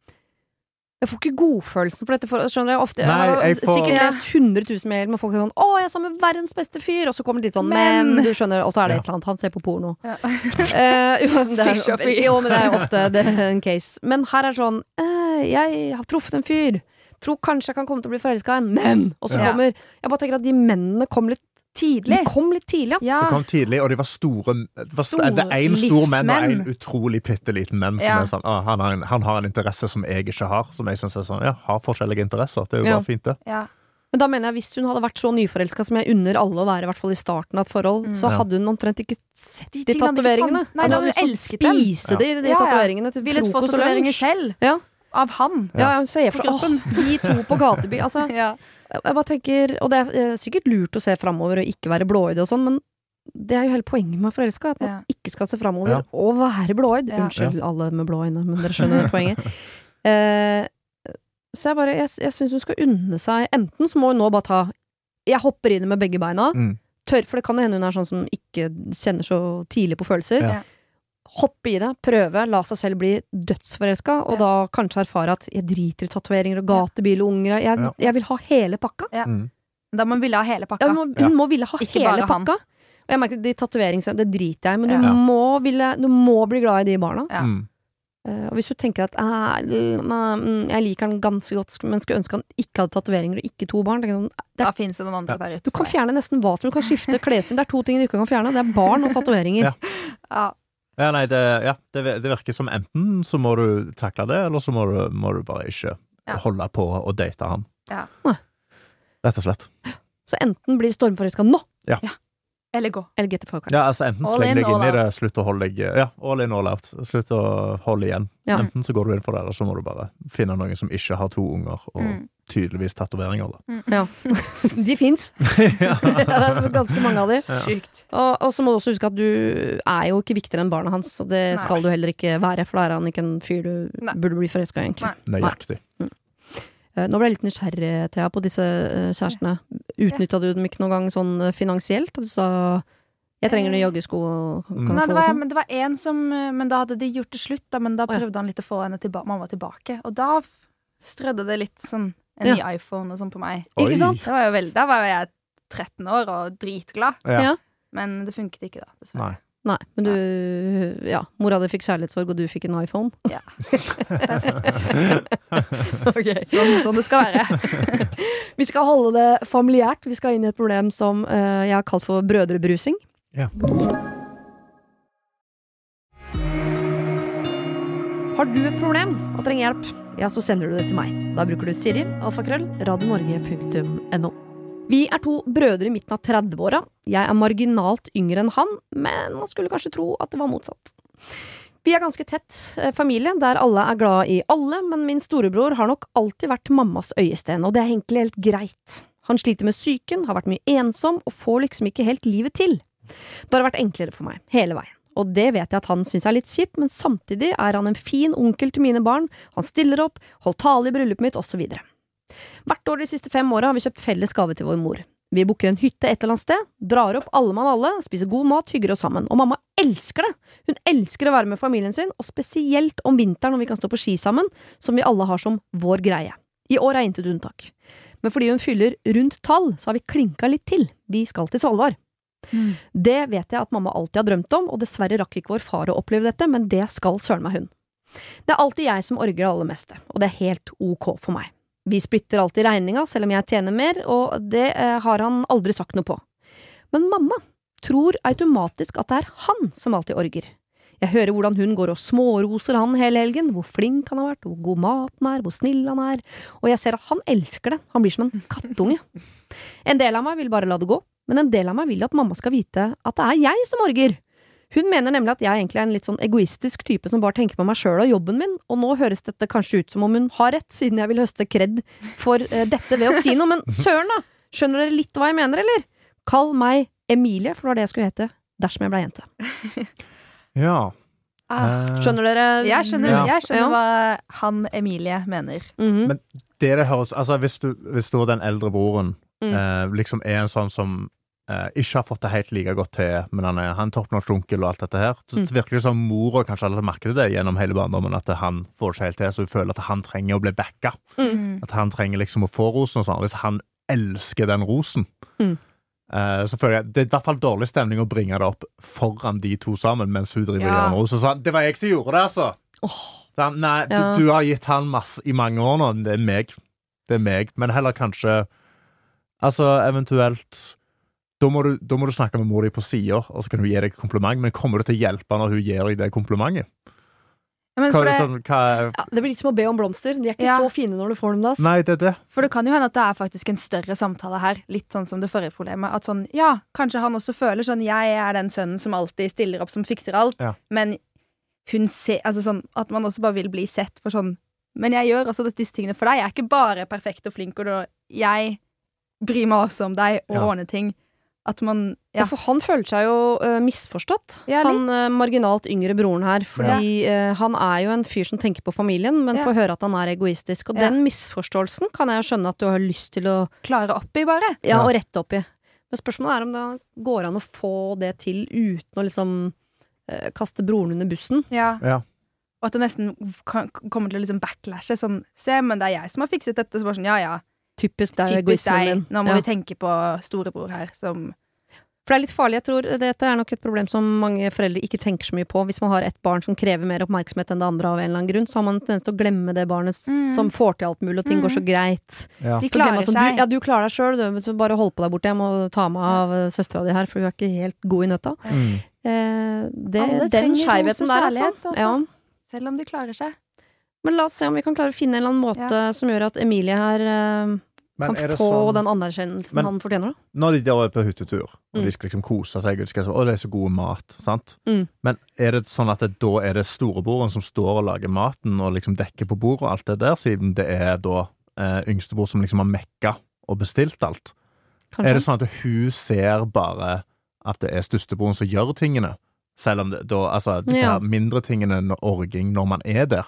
Jeg får ikke godfølelsen for dette. For, skjønner jeg, ofte, Nei, jeg får- sikkert lest 100 000 mail med folk som er sånn 'Å, jeg er sammen med verdens beste fyr', og så kommer det litt sånn 'men', Men. du skjønner, og så er det Ja. et eller annet. Han ser på porno. Ja. uh, jo, det er, jo, men det er ofte det er en case. Men her er det sånn uh, Jeg har truffet en fyr. Tror kanskje jeg kan komme til å bli forelska en men Og så Ja. kommer Jeg bare tenker at de mennene kom litt Tidlig. De kom litt tidlig, ass. Ja. De kom tidlig, og de var store Det var st- Store det er én stor menn og en utrolig bitte liten menn som Ja. er sånn å, han, har en, han har en interesse som jeg ikke har, som jeg syns er sånn Ja, har forskjellige interesser. Det er jo Ja. bare fint, det. Ja. Men da mener jeg hvis hun hadde vært så nyforelska som jeg unner alle å være, i hvert fall i starten av et forhold, Mm. så hadde hun omtrent ikke sett de, De tatoveringene. Nei, Hun hadde elsket dem. spise de, de Ja, ja. tatoveringene til Ville få frokost og lunsj. selv. Ja. Av han. Ja, hun ser for seg åh, de to på gateby. Altså, Ja. Jeg bare tenker, og det er eh, sikkert lurt å se framover og ikke være blåøyd og sånn, men det er jo hele poenget med å forelska, at man Ja. ikke skal se framover Ja. og være blåøyd. Ja. Unnskyld alle med blå øyne, men dere skjønner poenget. Eh, så jeg bare, jeg, jeg syns hun skal unne seg Enten så må hun nå bare ta Jeg hopper inn med begge beina. Mm. Tør, for det kan hende hun er sånn som ikke kjenner så tidlig på følelser. Ja. Hoppe i det, prøve, la seg selv bli dødsforelska, og Ja. da kanskje erfare at jeg driter i tatoveringer og gatebil og unger. Jeg, Ja. jeg vil ha hele pakka. Mm. Da må hun ville ha hele pakka. Ja, hun, må, hun må ville ha Ikke hele pakka. Og jeg merker de tatoveringene, det driter jeg i, men Ja. du, må ville, du må bli glad i de barna. Ja. Mm. Eh, og hvis du tenker at mm, jeg liker han ganske godt, men skulle ønske han ikke hadde tatoveringer og ikke to barn sånn, det Da er, finnes det noen andre der ute. Du kan fjerne nesten hva som du kan skifte klesstil. Det er to ting du ikke kan fjerne. Det er barn og tatoveringer. Ja. Ja. Ja, nei, det, ja, det, det virker som enten så må du takle det, eller så må du, må du bare ikke Ja. holde på å date han. Ja. Rett og slett. Så enten blir stormforelska nå, Eller gå. eller get the fuck out. Ja, altså Enten sleng deg inn i det, slutt å holde deg Ja, all in, all out. Slutt å holde igjen. Ja. Enten så går du inn for det, eller så må du bare finne noen som ikke har to unger, og Mm. tydeligvis tatoveringer. da. Ja. De fins. ja. det er ganske mange av de. Ja. Sjukt. Og, og så må du også huske at du er jo ikke viktigere enn barna hans, og det Nei. skal du heller ikke være, for da er han ikke en fyr du Nei. burde bli forelska i, egentlig. Nei. Nøyaktig. Eh, Nå ble jeg litt nysgjerrig, Thea, på disse eh, kjærestene. Utnytta du dem ikke noen gang sånn eh, finansielt? At du sa 'jeg trenger nye joggesko', kan Mm. Nei, det var, sånn? men det var én som Men da hadde de gjort det slutt, da, men da ja. prøvde han litt å få henne tilba mamma tilbake. Og da strødde det litt sånn en Ja. ny iPhone og sånn på meg. Oi. Ikke sant? Det var jo veldig, da var jo jeg 13 år og dritglad. Ja. Ja. Men det funket ikke, da. Dessverre. Nei. Nei, men du Ja, mora di fikk kjærlighetssorg, og du fikk en iPhone. Ja. Ok. Sånn, sånn det skal være. Vi skal holde det familiært. Vi skal inn i et problem som uh, jeg har kalt for brødrebrusing. Ja. Har du et problem og trenger hjelp, ja, så sender du det til meg. Da bruker du Siri, alfakrøll, radionorge.no. Vi er to brødre i midten av 30-åra. Jeg er marginalt yngre enn han, men man skulle kanskje tro at det var motsatt. Vi er ganske tett eh, familie, der alle er glad i alle, men min storebror har nok alltid vært mammas øyesten, og det er egentlig helt greit. Han sliter med psyken, har vært mye ensom, og får liksom ikke helt livet til. Det har vært enklere for meg, hele veien. Og det vet jeg at han syns er litt kjipt, men samtidig er han en fin onkel til mine barn, han stiller opp, holdt tale i bryllupet mitt, osv. Hvert år de siste fem åra har vi kjøpt felles gave til vår mor. Vi booker en hytte et eller annet sted, drar opp alle mann alle, spiser god mat, hygger oss sammen. Og mamma elsker det! Hun elsker å være med familien sin, og spesielt om vinteren når vi kan stå på ski sammen, som vi alle har som vår greie. I år er intet unntak. Men fordi hun fyller rundt tall, så har vi klinka litt til. Vi skal til Svalbard. Det vet jeg at mamma alltid har drømt om, og dessverre rakk ikke vår far å oppleve dette, men det skal søren meg hun. Det er alltid jeg som orger det aller meste, og det er helt ok for meg. Vi splitter alltid regninga, selv om jeg tjener mer, og det eh, har han aldri sagt noe på. Men mamma tror automatisk at det er han som alltid orger. Jeg hører hvordan hun går og småroser han hele helgen, hvor flink han har vært, hvor god maten er, hvor snill han er, og jeg ser at han elsker det, han blir som en kattunge. En del av meg vil bare la det gå, men en del av meg vil at mamma skal vite at det er jeg som orger. Hun mener nemlig at jeg egentlig er en litt sånn egoistisk type som bare tenker på meg sjøl og jobben min, og nå høres dette kanskje ut som om hun har rett, siden jeg vil høste kred for uh, dette ved å si noe, men søren da! Skjønner dere litt hva jeg mener, eller? Kall meg Emilie, for det var det jeg skulle hete dersom jeg ble jente. ja. Ah. Eh, Skjønner dere? Jeg skjønner, Ja. jeg skjønner Ja. hva han Emilie mener. Mhm. Men det det høres Altså, hvis du, hvis du og den eldre broren Mm. eh, liksom er en sånn som eh, ikke har fått det helt like godt til, men han er, han er toppnorsk onkel og alt dette her, så det virker det som mora kanskje alle merket det gjennom hele barndommen, at han får ikke helt til, så hun føler at han trenger å bli backa. Mm. At han trenger liksom å få rosen og sånn. Hvis han elsker den rosen, Mm. eh, så føler jeg det er i hvert fall dårlig stemning å bringe det opp foran de to sammen mens hun driver Ja. og gjør. Så det var jeg som gjorde det, altså. Oh. Han, nei, Ja. du, du har gitt han masse i mange år nå, det er meg. det er meg. Men heller kanskje Altså, eventuelt da må, du, da må du snakke med mor di på sida, og så kan hun gi deg kompliment. Men kommer du til å hjelpe når hun gir deg det komplimentet? Ja, men Hva, for, det, sånn, hva er Ja, det blir litt som å be om blomster. De er ikke Ja. så fine når du får dem. Das. Nei, det er det. for det kan jo hende at det er faktisk en større samtale her. Litt sånn som det forrige problemet. At sånn, ja, kanskje han også føler sånn Jeg er den sønnen som alltid stiller opp, som fikser alt. Ja. Men hun ser Altså sånn at man også bare vil bli sett for sånn Men jeg gjør også disse tingene for deg. Jeg er ikke bare perfekt og flink, og jeg bryr meg også om deg og Ja. ordner ting. At man Ja. Ja. for han føler seg jo uh, misforstått. Ja, han uh, marginalt yngre broren her. Fordi eh, han er jo en fyr som tenker på familien, men Ja. får høre at han er egoistisk. Og Ja. den misforståelsen kan jeg jo skjønne at du har lyst til å, Klare opp i, bare. ja, og rette opp i. Men spørsmålet er om det går an å få det til uten å liksom kaste broren under bussen. Ja. Ja. Og at det nesten kan, kommer til å liksom backlashe. Sånn, se, men det er jeg som har fikset dette. Så bare sånn, ja ja. Typisk deg Typisk egoismen deg. din. Nå må Ja. vi tenke på storebror her, som For det er litt farlig. Jeg tror Dette er nok et problem som mange foreldre ikke tenker så mye på. Hvis man har et barn som krever mer oppmerksomhet enn det andre av en eller annen grunn, så har man en tendens til å glemme det barnet Mm. som får til alt mulig, og ting går så greit. Ja. De klarer sånn, seg. Du, ja, du klarer deg sjøl, så bare hold på deg borte. Jeg må ta meg av ja. søstera di her, for hun er ikke helt god i nøtta. Mm. Eh, det, den skeivheten der, altså. altså. Ja. Selv om de klarer seg. Men la oss se om vi kan klare å finne en eller annen måte som gjør at Emilie her eh, kan få sånn den anerkjennelsen Men- han fortjener. da. Når de der er på hyttetur, og Mm. de skal liksom kose seg, og de skal så, å, det er så god mat, sant? Mm. Men er det sånn at det, da er det storebroren som står og lager maten og liksom dekker på bordet og alt det der, siden det er da eh, yngstebror som liksom har mekka og bestilt alt? Kanskje. Er det sånn at hun ser bare at det er størstebroren som gjør tingene? Selv om det da, altså, disse Ja. her mindre tingene, orging, når man er der.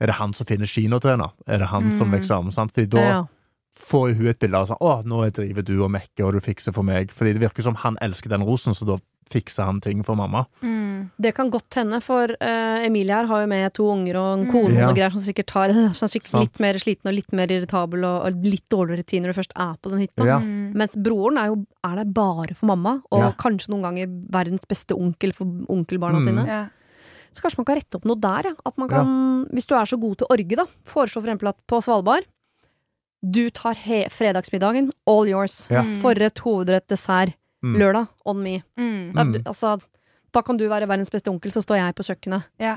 Er det han som finner kinotrener? Er det han som Mm. liksom sant? Fordi da ja. får hun et bilde av sånn Å, nå driver du og mekker, og du fikser for meg. Fordi det virker som han elsker den rosen, så da fikser han ting for mamma. Det kan godt hende, for uh, Emilie her har jo med to unger og en Mm. kone og Ja. noe greier som sikkert tar Som er sikkert Sant. litt mer sliten og litt mer irritabel og, og litt dårligere tid når du først er på den hytta. Ja. Mm. Mens broren er jo er der bare for mamma, og Ja. kanskje noen ganger verdens beste onkel for onkelbarna Mm. sine. Ja. Så kanskje man kan rette opp noe der, ja. At man kan, hvis du er så god til orge, da. Foreslå for eksempel at på Svalbard du tar he fredagsmiddagen, all yours. Ja. Mm. Forrett, hovedrett, dessert. Mm. Lørdag, on me. Mm. Da, Mm. du, altså, da kan du være verdens beste onkel, så står jeg på kjøkkenet. Ja.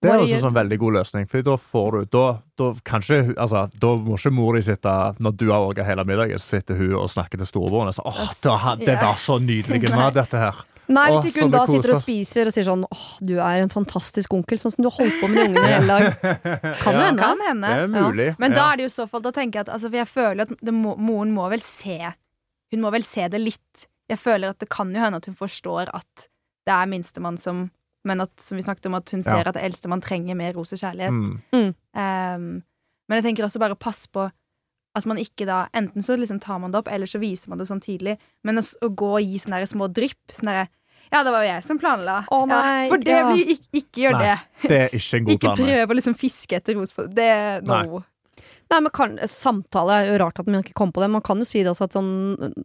Det er også en sånn veldig god løsning, for da får du Da, da kanskje Altså, da må ikke mor di sitte Når du har orga hele middagen, så sitter hun og snakker til storebroren og sier 'Å, det var så nydelig mat, dette her. Nei, hvis ikke hun da sitter og spiser og sier sånn åh, du er en fantastisk onkel, sånn som du har holdt på med de ungene hele dag. Kan jo Ja, hende. Kan hende. Det er mulig. Men da er det jo så fall Da tenker jeg at altså, For jeg føler at det må, moren må vel se Hun må vel se det litt. Jeg føler at det kan jo hende at hun forstår at det er minstemann som Men at, som vi snakket om, at hun Ja. ser at eldstemann trenger mer ros og kjærlighet. Mm. Um, men jeg tenker også bare pass på at man ikke da Enten så liksom tar man det opp, eller så viser man det sånn tidlig. Men å, å gå og gi sånne små drypp sånn derre Ja, det var jo jeg som planla. Å, nei, ja, for det ja. blir ikke, ikke gjør Nei, det. Det er ikke en god Ikke plan. Ikke prøv å liksom fiske etter ros på det. No. Nei, men kan, Samtale er jo rart at man ikke kom på det. Man kan jo si det også at sånn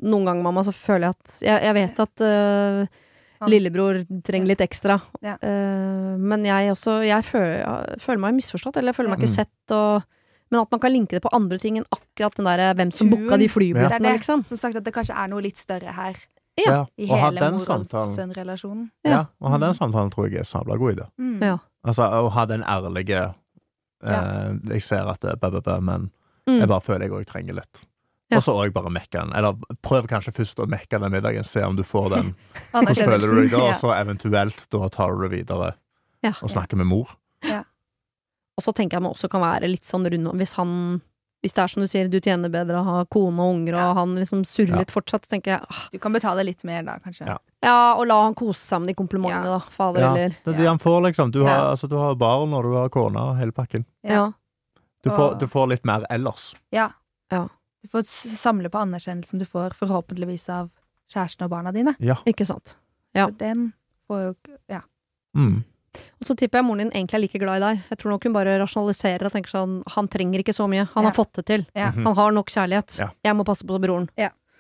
Noen ganger, mamma, så føler jeg at Jeg, jeg vet at uh, lillebror trenger litt ekstra. Ja. Uh, men jeg også Jeg føler, jeg føler meg misforstått, eller jeg føler meg ikke Mm. sett. Og, men at man kan linke det på andre ting enn akkurat den der hvem som booka de Det er flybillettene, det. liksom. Som sagt, at det kanskje er noe litt større her. Ja. I hele og samtalen sønn-relasjonen. Ja, Ja. Å ha den samtalen tror jeg er sabla god idé. Mm. Ja. Altså, å ha den ærlige eh, Jeg ser at det er bæ, bæ, bæ, men Mm. jeg bare føler jeg òg trenger litt. Ja. Og så òg bare mekke den. Eller prøv kanskje først å mekke den middagen, se om du får den. Hvordan føler du deg da? Og så eventuelt da tar du det videre Ja. og snakker med mor. Ja. Og så tenker jeg man også kan være litt sånn rund om hvis han Hvis det er som du sier, du tjener bedre, å ha kone og unger, Ja. og han liksom surrer Ja. fortsatt, så tenker jeg ah, Du kan betale litt mer da, kanskje. Ja. ja, og la han kose seg med de komplimentene, Ja. da. Fader Ja, eller det er det han får, liksom. Du har, Ja. altså, du har barn, og du har kone, og hele pakken. Ja. Du får, du får litt mer ellers. Ja. Ja. Du får samle på anerkjennelsen du får forhåpentligvis av kjæresten og barna dine. Ja. Ikke sant. Ja. For den får jo Ja. Mm. Og så tipper jeg moren din egentlig er like glad i deg. Jeg tror nok hun bare rasjonaliserer og tenker sånn Han trenger ikke så mye. Han Ja. har fått det til. Ja. Mhm. Han har nok kjærlighet. Ja. Jeg må passe på broren.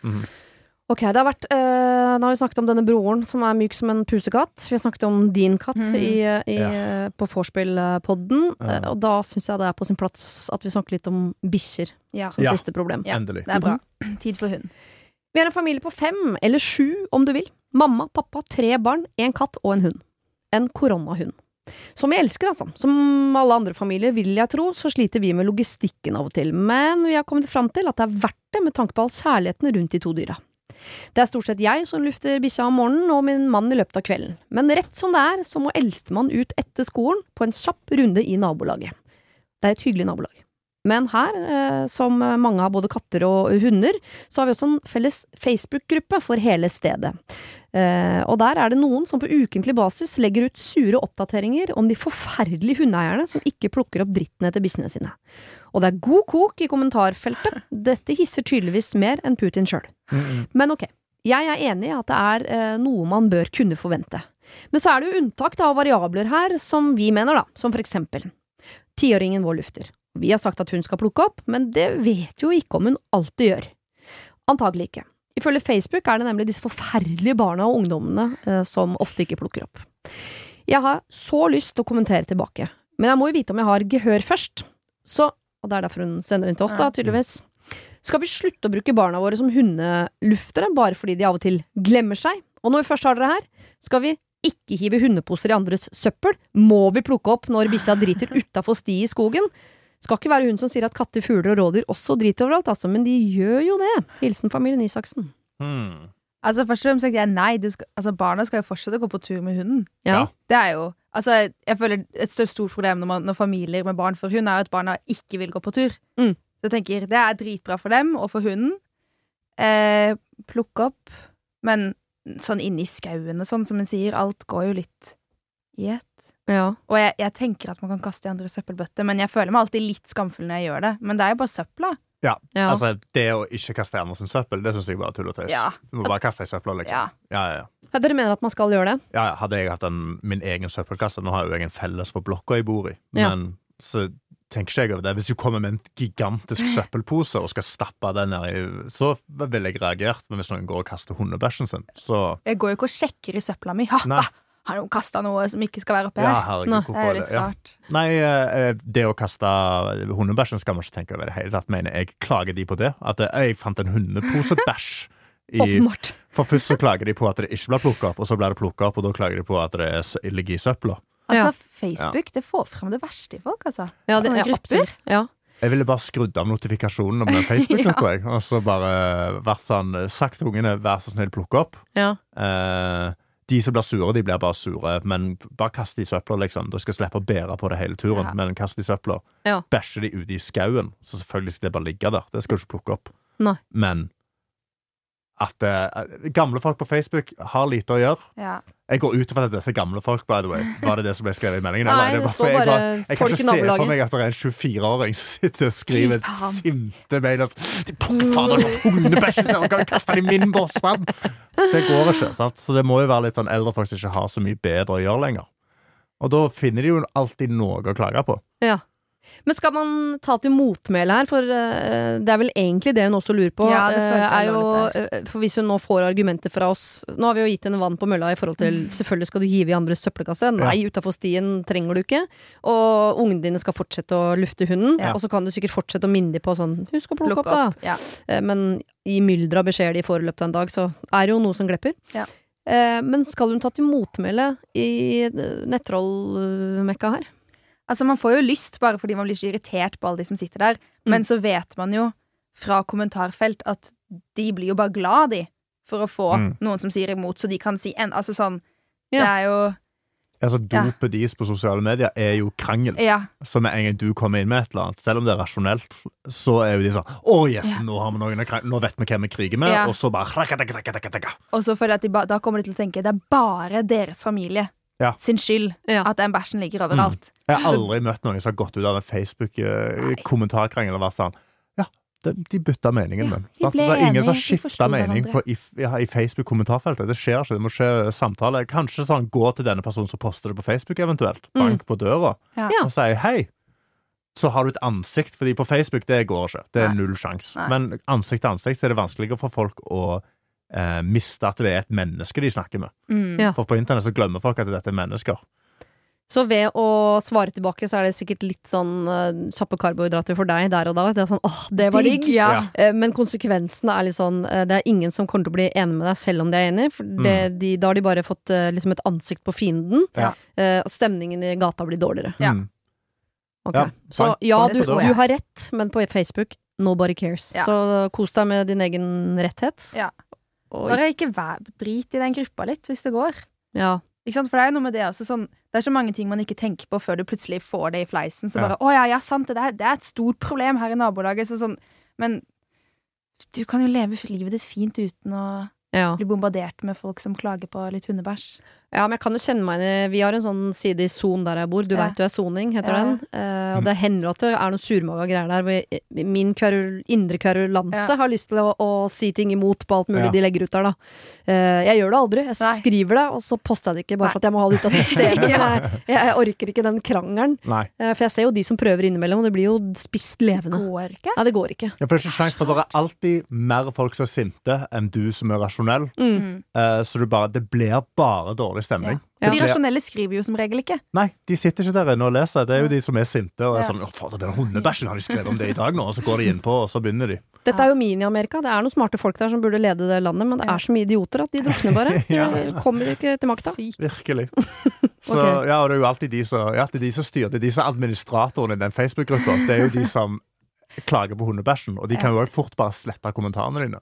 Mhm. Ok, det har vært øh, Nå har vi snakket om denne broren som er myk som en pusekatt. Vi har snakket om din katt mm. i, i, Ja. på vorspiel-podden. Ja. eh, og da syns jeg det er på sin plass at vi snakker litt om bikkjer Ja, som Ja. siste problem. Ja. Endelig. det er bra. Tid for hund. Vi er en familie på fem, eller sju om du vil. Mamma, pappa, tre barn, en katt og en hund. En koronahund. Som jeg elsker, altså. Som alle andre familier, vil jeg tro, så sliter vi med logistikken av og til. Men vi har kommet fram til at det er verdt det med tanke på all kjærligheten rundt de to dyra. Det er stort sett jeg som lufter bikkja om morgenen, og min mann i løpet av kvelden. Men rett som det er, så må eldstemann ut etter skolen på en kjapp runde i nabolaget. Det er et hyggelig nabolag. Men her, eh, som mange av både katter og hunder, så har vi også en felles Facebook-gruppe for hele stedet. Eh, og der er det noen som på ukentlig basis legger ut sure oppdateringer om de forferdelige hundeeierne som ikke plukker opp dritten etter bikkjene sine. Og det er god kok i kommentarfeltet. Dette hisser tydeligvis mer enn Putin sjøl. Men ok, jeg er enig i at det er eh, noe man bør kunne forvente. Men så er det jo unntak av variabler her som vi mener, da, som for eksempel tiåringen vår lufter. Vi har sagt at hun skal plukke opp, men det vet jo ikke om hun alltid gjør. Antagelig ikke. Ifølge Facebook er det nemlig disse forferdelige barna og ungdommene eh, som ofte ikke plukker opp. Jeg har så lyst til å kommentere tilbake, men jeg må jo vite om jeg har gehør først. Så, og det er derfor hun sender den til oss, da, tydeligvis. Skal vi slutte å bruke barna våre som hundeluftere bare fordi de av og til glemmer seg? Og når vi først har dere her, skal vi ikke hive hundeposer i andres søppel? Må vi plukke opp når bikkja driter utafor sti i skogen? Skal ikke være hun som sier at katter, fugler og rådyr også driter overalt, altså, men de gjør jo det. Hilsen familien Isaksen. Hmm. Altså, først og fremst tenker jeg nei. Du skal, altså, barna skal jo fortsette å gå på tur med hunden. Ja. Det er jo Altså, jeg føler et stort, stort problem når, man, når familier med barn får hund, er jo at barna ikke vil gå på tur. Mm. Så jeg tenker det er dritbra for dem og for hunden. Eh, plukke opp. Men sånn inni i skauen og sånn, som hun sier, alt går jo litt i ett. Ja. Og jeg, jeg tenker at man kan kaste i andre søppelbøtter, men jeg føler meg alltid litt skamfull når jeg gjør det. Men det er jo bare søpla. Ja. Ja. Altså, det å ikke kaste i andre sin søppel, det syns jeg bare er tull og tøys. Ja. Du må bare kaste i søpla, liksom. Ja. Ja, ja, ja. Ja, Dere mener at man skal gjøre det? ja. Hadde jeg hatt en, min egen søppelkasse Nå har jo jeg en felles for blokka jeg bor i, Ja. men så tenker ikke jeg over det. Hvis du kommer med en gigantisk søppelpose og skal stappe den nedi, Så ville jeg reagert. Men hvis noen går og kaster hundebæsjen sin, så Jeg går jo ikke og sjekker i søpla mi. Ha, har noen kasta noe som ikke skal være oppi Ja, herregud, Nå, Det hvorfor er er litt det? Ja. Nei, eh, det å kaste hundebæsjen skal man ikke tenke over i det hele tatt. Mener jeg klager de på det? At jeg fant en hundeposebæsj i For først så klager de på at det ikke blir plukka opp, og så blir det plukka opp, og da klager de på at det er, ligger i søpla. Altså, Ja. Facebook det får frem det verste i folk, altså. Ja, det, er ja, absolutt. Ja. Jeg ville bare skrudd av notifikasjonen om den Facebook-gruppa, jeg, og så bare vært sånn Sagt til ungene, vær så snill, plukk opp. Ja. Eh, de som blir sure, de blir bare sure, men bare kast de i søpla, liksom. Du skal slippe å bære på det hele turen, Ja. men kast de i søpla. Ja. Bæsjer de ute i skauen, så selvfølgelig skal det bare ligge der. Det skal du ikke plukke opp. Nei. Men at uh, gamle folk på Facebook har lite å gjøre. Ja. Jeg går ut ifra at dette er gamle folk, by the way. Var det det som ble skrevet i meldingen? Nei, det bare- står jeg bare jeg kan ikke se for meg at det er en 24-åring som sitter og skriver et sinte mail og sånn! Jeg kaste den i min bossmann! Det går ikke. sant? Så det må jo være litt sånn eldre folk som ikke har så mye bedre å gjøre lenger. Og da finner de jo alltid noe å klage på. Ja. Men skal man ta til motmæle her, for uh, det er vel egentlig det hun også lurer på. Ja, det følte jeg er jo, eh, for hvis hun nå får argumenter fra oss Nå har vi jo gitt henne vann på mølla i forhold til selvfølgelig skal du hive i andres søppelkasse. Nei, utafor stien trenger du ikke. Og ungene dine skal fortsette å lufte hunden. Ja. Og så kan du sikkert fortsette å minne dem på sånn Husk å plukke Plukk opp, da. opp. Ja. Men i mylderet av beskjeder de får i løpet av en dag, så er det jo noe som glepper. Ja. Eh, Men skal hun ta til motmæle i nettrollmekka her? Altså, man får jo lyst bare fordi man blir så irritert på alle de som sitter der. Mm. Men så vet man jo fra kommentarfelt at de blir jo bare glad, de, for å få Mm. noen som sier imot, så de kan si en Altså sånn Ja. Det er jo Altså, Ja. Dopet deres på sosiale medier er jo krangel. Ja. Så med en gang du kommer inn med et eller annet, selv om det er rasjonelt, så er jo de sånn Å, yes, Ja. nå har vi noen krangel, Nå vet vi hvem vi kriger med, Ja. og så bare. Og så føler jeg at de ba, da kommer de til å tenke det er bare deres familie Ja. sin skyld Ja. at den bæsjen ligger overalt. Jeg har aldri møtt noen som har gått ut av en Facebook-kommentarkrangel og vært sånn Ja, de, de bytta meningen Ja, ble Det er ingen som har skifta mening på, i, ja, i Facebook-kommentarfeltet. Det skjer ikke. Det må skje samtale. Kanskje sånn gå til denne personen som poster det på Facebook, eventuelt. Bank på døra og si hei. Så har du et ansikt, fordi på Facebook det går ikke. Det er Nei. null sjanse. Men ansikt til ansikt så er det vanskeligere for folk å eh, miste at det er et menneske de snakker med. Mm. Ja. For på internett så glemmer folk at dette er mennesker. Så ved å svare tilbake, så er det sikkert litt sånn uh, kjappe karbohydrater for deg der og da. Det er sånn åh, det var digg. Ja. Ja. Eh, Men konsekvensene er litt sånn uh, Det er ingen som kommer til å bli enig med deg selv om de er enig, for det, de, da har de bare fått uh, liksom et ansikt på fienden. Ja. eh, Og stemningen i gata blir dårligere. Ja. Okay. Ja, Så ja, du, du har rett, men på Facebook nobody cares. Ja. Så kos deg med din egen retthet. Ja. Og, Bare ikke vær, drit i den gruppa litt, hvis det går. ja. Ikke sant? For det er jo noe med det også sånn Det er så mange ting man ikke tenker på før du plutselig får det i fleisen. Så Ja. 'Å ja, ja, sant, det er, det er et stort problem her i nabolaget'. Så sånn, men du kan jo leve livet ditt fint uten å ja. bli bombardert med folk som klager på litt hundebæsj. Ja, men jeg kan jo kjenne meg inn i Vi har en sånn side i Son der jeg bor. Du Ja. vet jo er soning, heter Ja. den. Uh, og det hender at det er noen surmaga greier der. Hvor jeg- min kverul, indre kverulanse Ja. har lyst til å, å si ting imot på alt mulig Ja. de legger ut der, da. Uh, jeg gjør det aldri. Jeg Nei. skriver det, og så poster jeg det ikke bare for at jeg må ha det ut av systemet. Jeg, jeg, jeg orker ikke den krangelen. Nei. Eh, for jeg ser jo de som prøver innimellom, og det blir jo spist levende. Går ikke. Ja, det går ikke. Ja, for det er ikke sjans, for det er alltid mer folk som er sinte enn du som er rasjonell. Mm. Mm. Eh, så du bare, det blir bare dårlig stemning. Ja. De rasjonelle skriver jo som regel ikke. Nei, de sitter ikke der inne og leser. Det er jo de som er sinte og er sånn Å, fader, den hundebæsjen har de skrevet om det i dag nå, og så går de innpå, og så begynner de. Dette er jo Mini-Amerika. Det er noen smarte folk der som burde lede det landet, men det er så mye idioter at de drukner bare. De kommer ikke til makta. Virkelig. Så ja, og det er jo alltid de som, ja, det de som styrer, det er de som er administratoren i den Facebook-gruppa. Det er jo de som klager på hundebæsjen, og de kan jo òg fort bare slette kommentarene dine.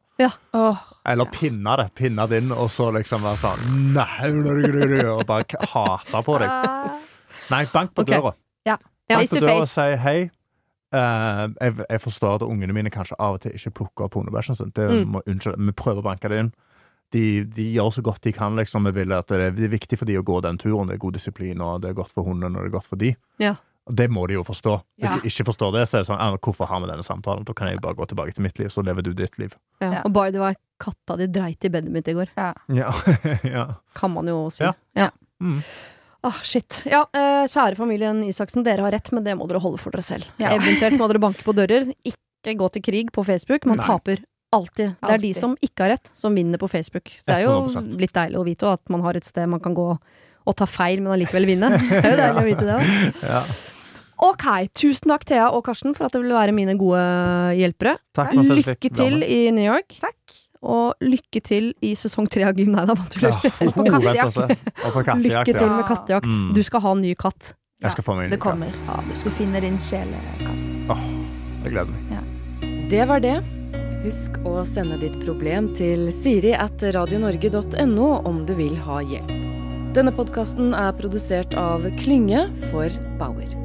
Åh, Eller pinne det. Pinne det inn, og så liksom være sånn Nei, og bare hate på deg. Nei, bank på Ok. døra. Ja, Bank på døra og si hei. Uh, jeg, jeg forstår at ungene mine kanskje av og til ikke plukker opp hundebæsjen sin. Det Mm. må, unnskyld, vi prøver å banke det inn. De, de gjør så godt de kan. liksom. Vi vil at det det er viktig for de å gå den turen. Det er god disiplin, og det er godt for hunden, og det er godt for de. Ja. Det må de jo forstå. Hvis Ja. de ikke forstår det, så er det sånn Hvorfor har vi denne samtalen? Da kan jeg bare gå tilbake til mitt liv, så lever du ditt liv. Ja. Ja. Og by the way, katta di dreit i bedet mitt i går. Ja. ja. Kan man jo si. Ja. Ja. Mm. Ah, shit. Ja, eh, kjære familien Isaksen, dere har rett, men det må dere holde for dere selv. Ja. Eventuelt må dere banke på dører. Ikke gå til krig på Facebook. Man Nei. taper alltid. Det er de som ikke har rett, som vinner på Facebook. Det er jo 100%. litt deilig å vite at man har et sted man kan gå og ta feil, men allikevel vinne. Det er jo deilig å vite det òg. ja. Ok, tusen takk Thea og Karsten for at dere ville være mine gode hjelpere. Takk fikk Lykke til i New York. takk. Og lykke til i sesong tre av Gym. Nei da. Ja, oh, på kattejakt, Lykke til med kattejakt. Mm. Du skal ha en ny katt. Jeg skal få meg en Det ny katt. Ja, du skal finne din sjelekatt. Jeg gleder meg. Det var det. Husk å sende ditt problem til siri at radionorge.no om du vil ha hjelp. Denne podkasten er produsert av Klynge for Bauer.